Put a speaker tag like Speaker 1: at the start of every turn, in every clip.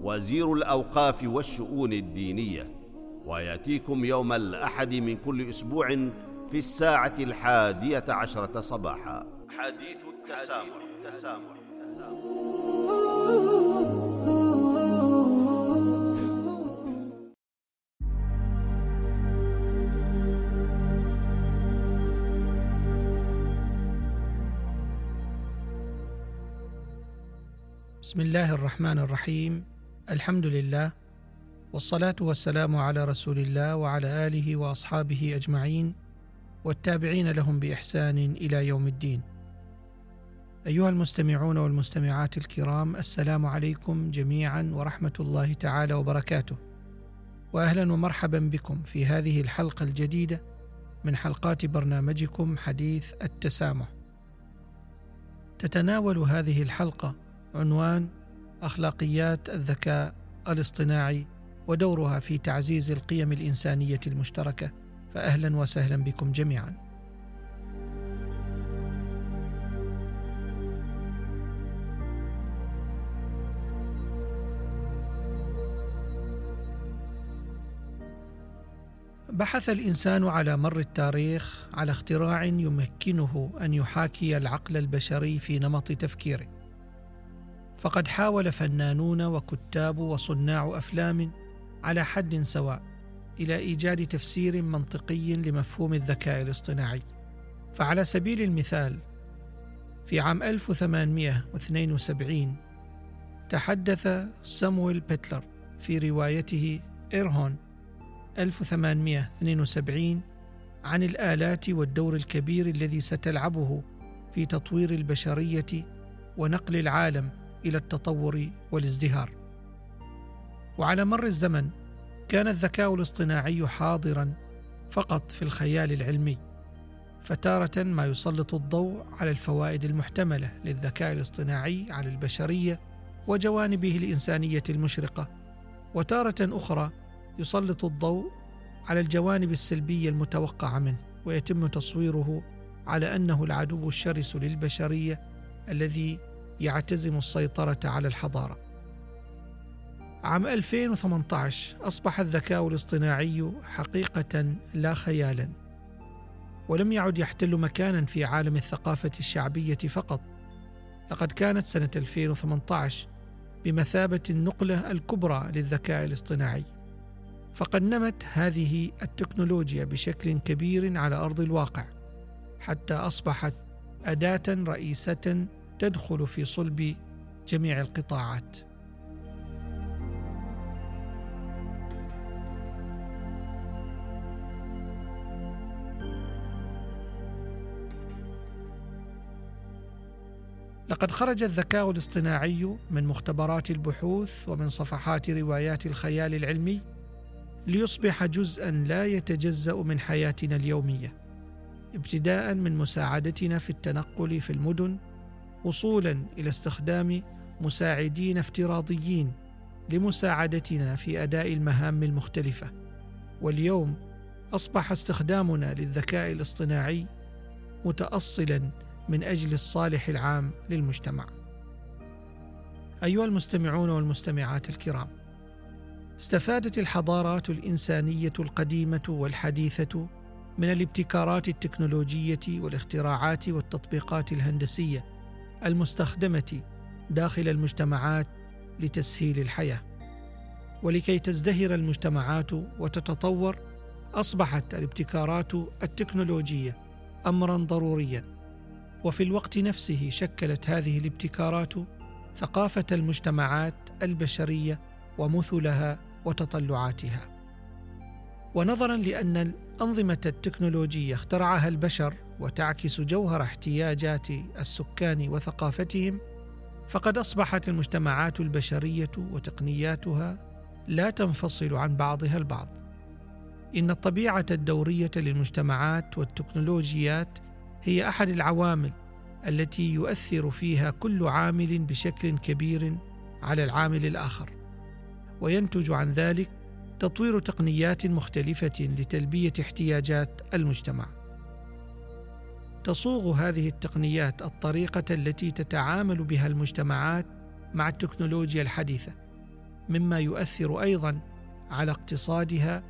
Speaker 1: وزير الأوقاف والشؤون الدينية. ويأتيكم يوم الأحد من كل أسبوع في الساعة الحادية عشرة صباحا. حديث التسامح, التسامح.
Speaker 2: بسم الله الرحمن الرحيم. الحمد لله والصلاة والسلام على رسول الله وعلى آله وأصحابه أجمعين والتابعين لهم بإحسان إلى يوم الدين. أيها المستمعون والمستمعات الكرام السلام عليكم جميعا ورحمة الله تعالى وبركاته. واهلا ومرحبا بكم في هذه الحلقة الجديدة من حلقات برنامجكم حديث التسامح. تتناول هذه الحلقة عنوان أخلاقيات الذكاء الاصطناعي ودورها في تعزيز القيم الإنسانية المشتركة. فاهلا وسهلا بكم جميعا. بحث الإنسان على مر التاريخ على اختراع يمكنه أن يحاكي العقل البشري في نمط تفكيره. فقد حاول فنانون وكتاب وصناع أفلام على حد سواء إلى إيجاد تفسير منطقي لمفهوم الذكاء الاصطناعي. فعلى سبيل المثال في عام 1872 تحدث سامويل بيتلر في روايته إيرهون 1872 عن الآلات والدور الكبير الذي ستلعبه في تطوير البشرية ونقل العالم إلى التطور والازدهار. وعلى مر الزمن كان الذكاء الاصطناعي حاضرا فقط في الخيال العلمي فتارة ما يسلط الضوء على الفوائد المحتملة للذكاء الاصطناعي على البشرية وجوانبه الإنسانية المشرقة. وتارة أخرى يسلط الضوء على الجوانب السلبية المتوقعة منه ويتم تصويره على أنه العدو الشرس للبشرية الذي يعتزم السيطرة على الحضارة. عام 2018 أصبح الذكاء الاصطناعي حقيقة لا خيالا، ولم يعد يحتل مكانا في عالم الثقافة الشعبية فقط، لقد كانت سنة 2018 بمثابة النقلة الكبرى للذكاء الاصطناعي. فقد نمت هذه التكنولوجيا بشكل كبير على أرض الواقع حتى أصبحت أداة رئيسة تدخل في صلب جميع القطاعات. لقد خرج الذكاء الاصطناعي من مختبرات البحوث ومن صفحات روايات الخيال العلمي ليصبح جزءا لا يتجزأ من حياتنا اليومية ابتداء من مساعدتنا في التنقل في المدن وصولا إلى استخدام مساعدين افتراضيين لمساعدتنا في أداء المهام المختلفة. واليوم أصبح استخدامنا للذكاء الاصطناعي متاصلا من أجل الصالح العام للمجتمع. أيها المستمعون والمستمعات الكرام استفادت الحضارات الإنسانية القديمة والحديثة من الابتكارات التكنولوجية والاختراعات والتطبيقات الهندسية المستخدمة داخل المجتمعات لتسهيل الحياة ولكي تزدهر المجتمعات وتتطور أصبحت الابتكارات التكنولوجية امرا ضروريا. وفي الوقت نفسه شكلت هذه الابتكارات ثقافة المجتمعات البشرية ومثلها وتطلعاتها. ونظرا لأن الأنظمة التكنولوجية اخترعها البشر وتعكس جوهر احتياجات السكان وثقافتهم فقد أصبحت المجتمعات البشرية وتقنياتها لا تنفصل عن بعضها البعض. إن الطبيعة الدورية للمجتمعات والتكنولوجيات هي أحد العوامل التي يؤثر فيها كل عامل بشكل كبير على العامل الآخر وينتج عن ذلك تطوير تقنيات مختلفة لتلبية احتياجات المجتمع. تصوغ هذه التقنيات الطريقة التي تتعامل بها المجتمعات مع التكنولوجيا الحديثة مما يؤثر أيضا على اقتصادها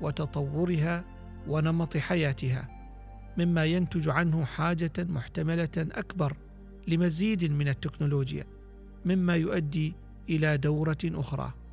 Speaker 2: وتطورها ونمط حياتها مما ينتج عنه حاجة محتملة أكبر لمزيد من التكنولوجيا مما يؤدي إلى دورة أخرى.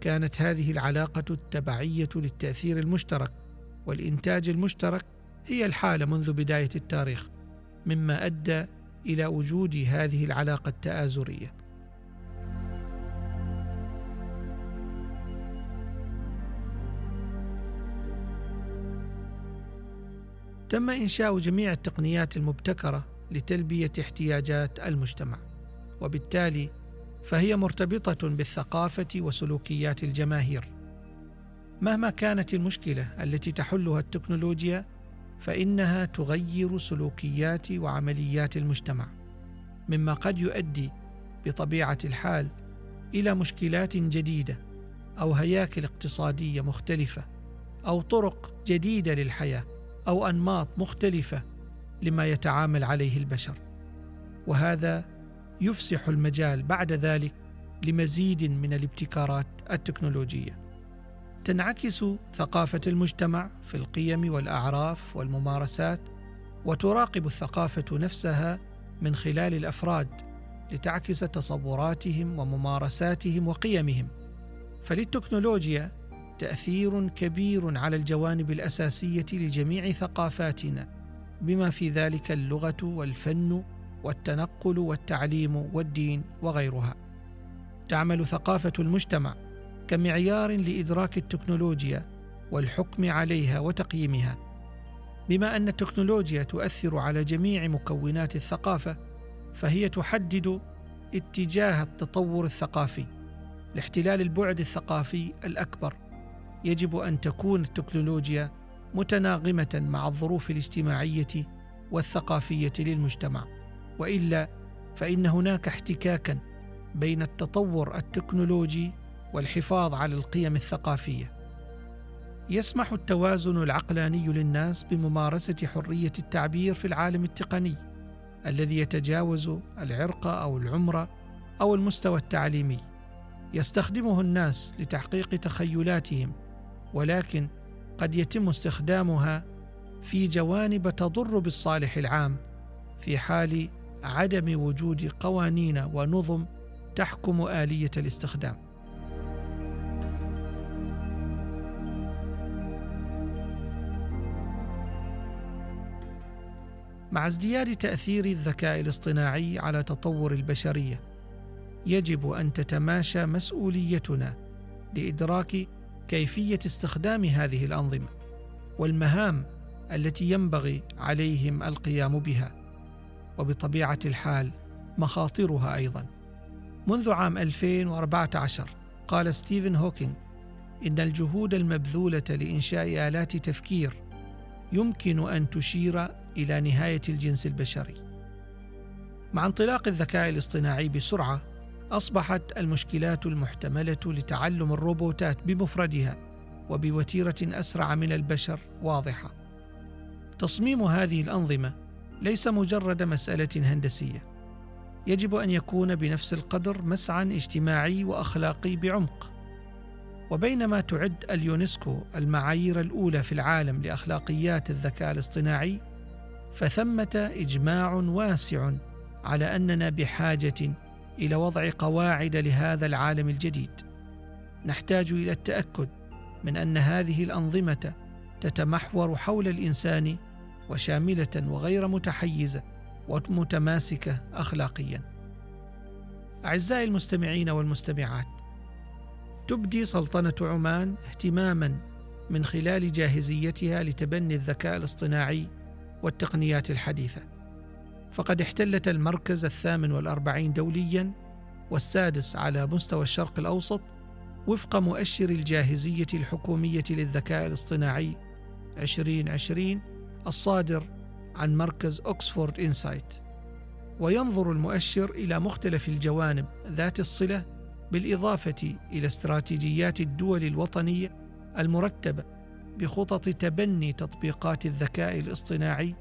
Speaker 2: كانت هذه العلاقة التبعية للتأثير المشترك والإنتاج المشترك هي الحالة منذ بداية التاريخ مما أدى إلى وجود هذه العلاقة التآزرية. تم إنشاء جميع التقنيات المبتكرة لتلبية احتياجات المجتمع وبالتالي فهي مرتبطة بالثقافة وسلوكيات الجماهير. مهما كانت المشكلة التي تحلها التكنولوجيا فإنها تغير سلوكيات وعمليات المجتمع مما قد يؤدي بطبيعة الحال إلى مشكلات جديدة أو هياكل اقتصادية مختلفة أو طرق جديدة للحياة أو أنماط مختلفة لما يتعامل عليه البشر. وهذا يفسح المجال بعد ذلك لمزيد من الابتكارات التكنولوجية. تنعكس ثقافة المجتمع في القيم والأعراف والممارسات وتراقب الثقافة نفسها من خلال الأفراد لتعكس تصوراتهم وممارساتهم وقيمهم. فللتكنولوجيا تأثير كبير على الجوانب الأساسية لجميع ثقافاتنا بما في ذلك اللغة والفن والتنقل والتعليم والدين وغيرها. تعمل ثقافة المجتمع كمعيار لإدراك التكنولوجيا والحكم عليها وتقييمها. بما أن التكنولوجيا تؤثر على جميع مكونات الثقافة فهي تحدد اتجاه التطور الثقافي لاحتلال البعد الثقافي الأكبر. يجب أن تكون التكنولوجيا متناغمة مع الظروف الاجتماعية والثقافية للمجتمع. وإلا فإن هناك احتكاكا بين التطور التكنولوجي والحفاظ على القيم الثقافية. يسمح التوازن العقلاني للناس بممارسة حرية التعبير في العالم التقني الذي يتجاوز العرق أو العمر أو المستوى التعليمي. يستخدمه الناس لتحقيق تخيلاتهم ولكن قد يتم استخدامها في جوانب تضر بالصالح العام في حال عدم وجود قوانين ونظم تحكم آلية الاستخدام. مع ازدياد تأثير الذكاء الاصطناعي على تطور البشرية يجب أن تتماشى مسؤوليتنا لإدراك كيفية استخدام هذه الأنظمة والمهام التي ينبغي عليهم القيام بها. وبطبيعة الحال مخاطرها أيضا. منذ عام 2014 قال ستيفن هوكينج إن الجهود المبذولة لإنشاء آلات تفكير يمكن أن تشير إلى نهاية الجنس البشري. مع انطلاق الذكاء الاصطناعي بسرعة أصبحت المشكلات المحتملة لتعلم الروبوتات بمفردها وبوتيرة أسرع من البشر واضحة. تصميم هذه الأنظمة ليس مجرد مسألة هندسية. يجب أن يكون بنفس القدر مسعى اجتماعي وأخلاقي بعمق. وبينما تعد اليونسكو المعايير الأولى في العالم لأخلاقيات الذكاء الاصطناعي فثمة إجماع واسع على أننا بحاجة إلى وضع قواعد لهذا العالم الجديد. نحتاج إلى التأكد من أن هذه الأنظمة تتمحور حول الإنسان وشاملة وغير متحيزة ومتماسكة اخلاقيا. أعزائي المستمعين والمستمعات تبدي سلطنة عمان اهتماما من خلال جاهزيتها لتبني الذكاء الاصطناعي والتقنيات الحديثة. فقد احتلت المركز الثامن والأربعين دوليا والسادس على مستوى الشرق الأوسط وفق مؤشر الجاهزية الحكومية للذكاء الاصطناعي 2020 الصادر عن مركز أكسفورد إنسايت وينظر المؤشر إلى مختلف الجوانب ذات الصلة بالإضافة إلى استراتيجيات الدول الوطنية المرتبة بخطط تبني تطبيقات الذكاء الاصطناعي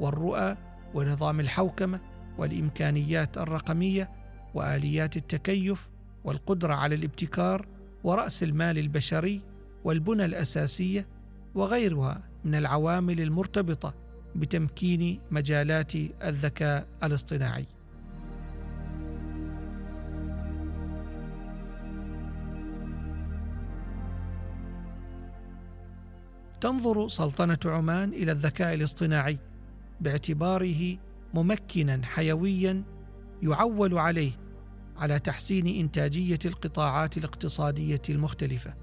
Speaker 2: والرؤى ونظام الحوكمة والإمكانيات الرقمية وآليات التكيف والقدرة على الابتكار ورأس المال البشري والبنى الأساسية وغيرها. من العوامل المرتبطة بتمكين مجالات الذكاء الاصطناعي. تنظر سلطنة عمان إلى الذكاء الاصطناعي باعتباره ممكنا حيويا يعول عليه على تحسين إنتاجية القطاعات الاقتصادية المختلفة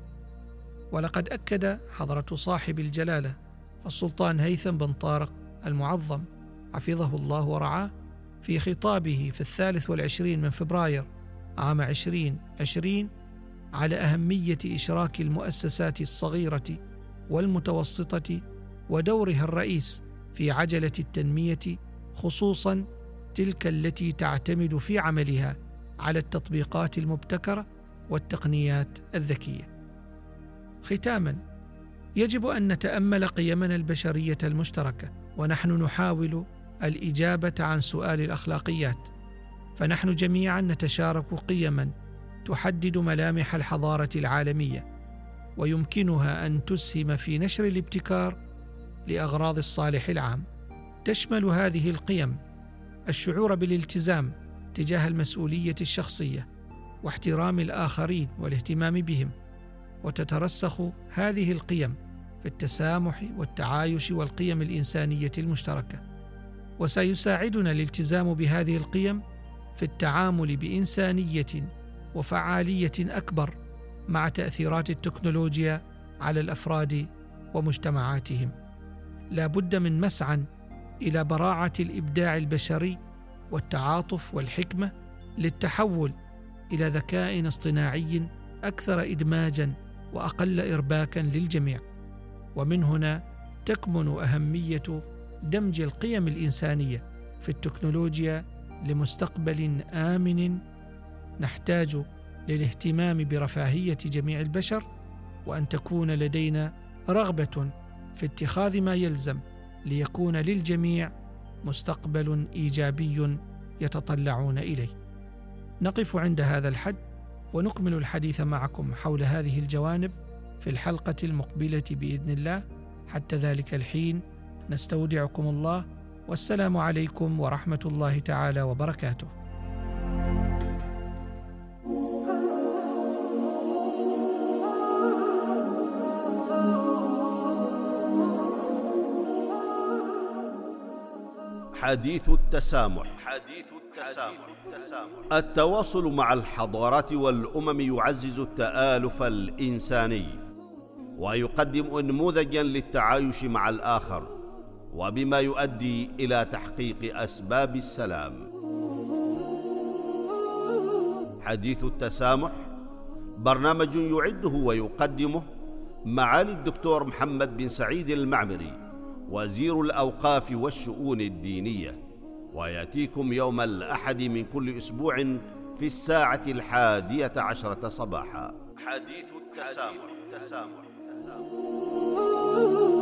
Speaker 2: ولقد أكد حضرة صاحب الجلالة السلطان هيثم بن طارق المعظم حفظه الله ورعاه في خطابه في الثالث والعشرين من فبراير عام عشرين عشرين على أهمية إشراك المؤسسات الصغيرة والمتوسطة ودورها الرئيس في عجلة التنمية خصوصا تلك التي تعتمد في عملها على التطبيقات المبتكرة والتقنيات الذكية. ختاما يجب أن نتأمل قيمنا البشرية المشتركة ونحن نحاول الإجابة عن سؤال الأخلاقيات. فنحن جميعا نتشارك قيما تحدد ملامح الحضارة العالمية ويمكنها أن تسهم في نشر الابتكار لأغراض الصالح العام. تشمل هذه القيم الشعور بالالتزام تجاه المسؤولية الشخصية واحترام الآخرين والاهتمام بهم. وتترسخ هذه القيم في التسامح والتعايش والقيم الإنسانية المشتركة. وسيساعدنا الالتزام بهذه القيم في التعامل بإنسانية وفعالية أكبر مع تأثيرات التكنولوجيا على الأفراد ومجتمعاتهم. لا بد من مسعى إلى براعة الإبداع البشري والتعاطف والحكمة للتحول إلى ذكاء اصطناعي أكثر ادماجا وأقل ارباكا للجميع. ومن هنا تكمن أهمية دمج القيم الإنسانية في التكنولوجيا لمستقبل آمن نحتاج للاهتمام برفاهية جميع البشر وأن تكون لدينا رغبة في اتخاذ ما يلزم ليكون للجميع مستقبل إيجابي يتطلعون إليه. نقف عند هذا الحد. ونكمل الحديث معكم حول هذه الجوانب في الحلقة المقبلة بإذن الله. حتى ذلك الحين نستودعكم الله والسلام عليكم ورحمة الله تعالى وبركاته.
Speaker 1: حديث التسامح. حديث التسامح التواصل مع الحضارات والأمم يعزز التآلف الإنساني ويقدم نموذجا للتعايش مع الآخر وبما يؤدي إلى تحقيق أسباب السلام. حديث التسامح برنامج يعده ويقدمه معالي الدكتور محمد بن سعيد المعمري. وزير الأوقاف والشؤون الدينية ويأتيكم يوم الأحد من كل أسبوع في الساعة الحادية عشرة صباحا حديث التسامح, التسامح. التسامح.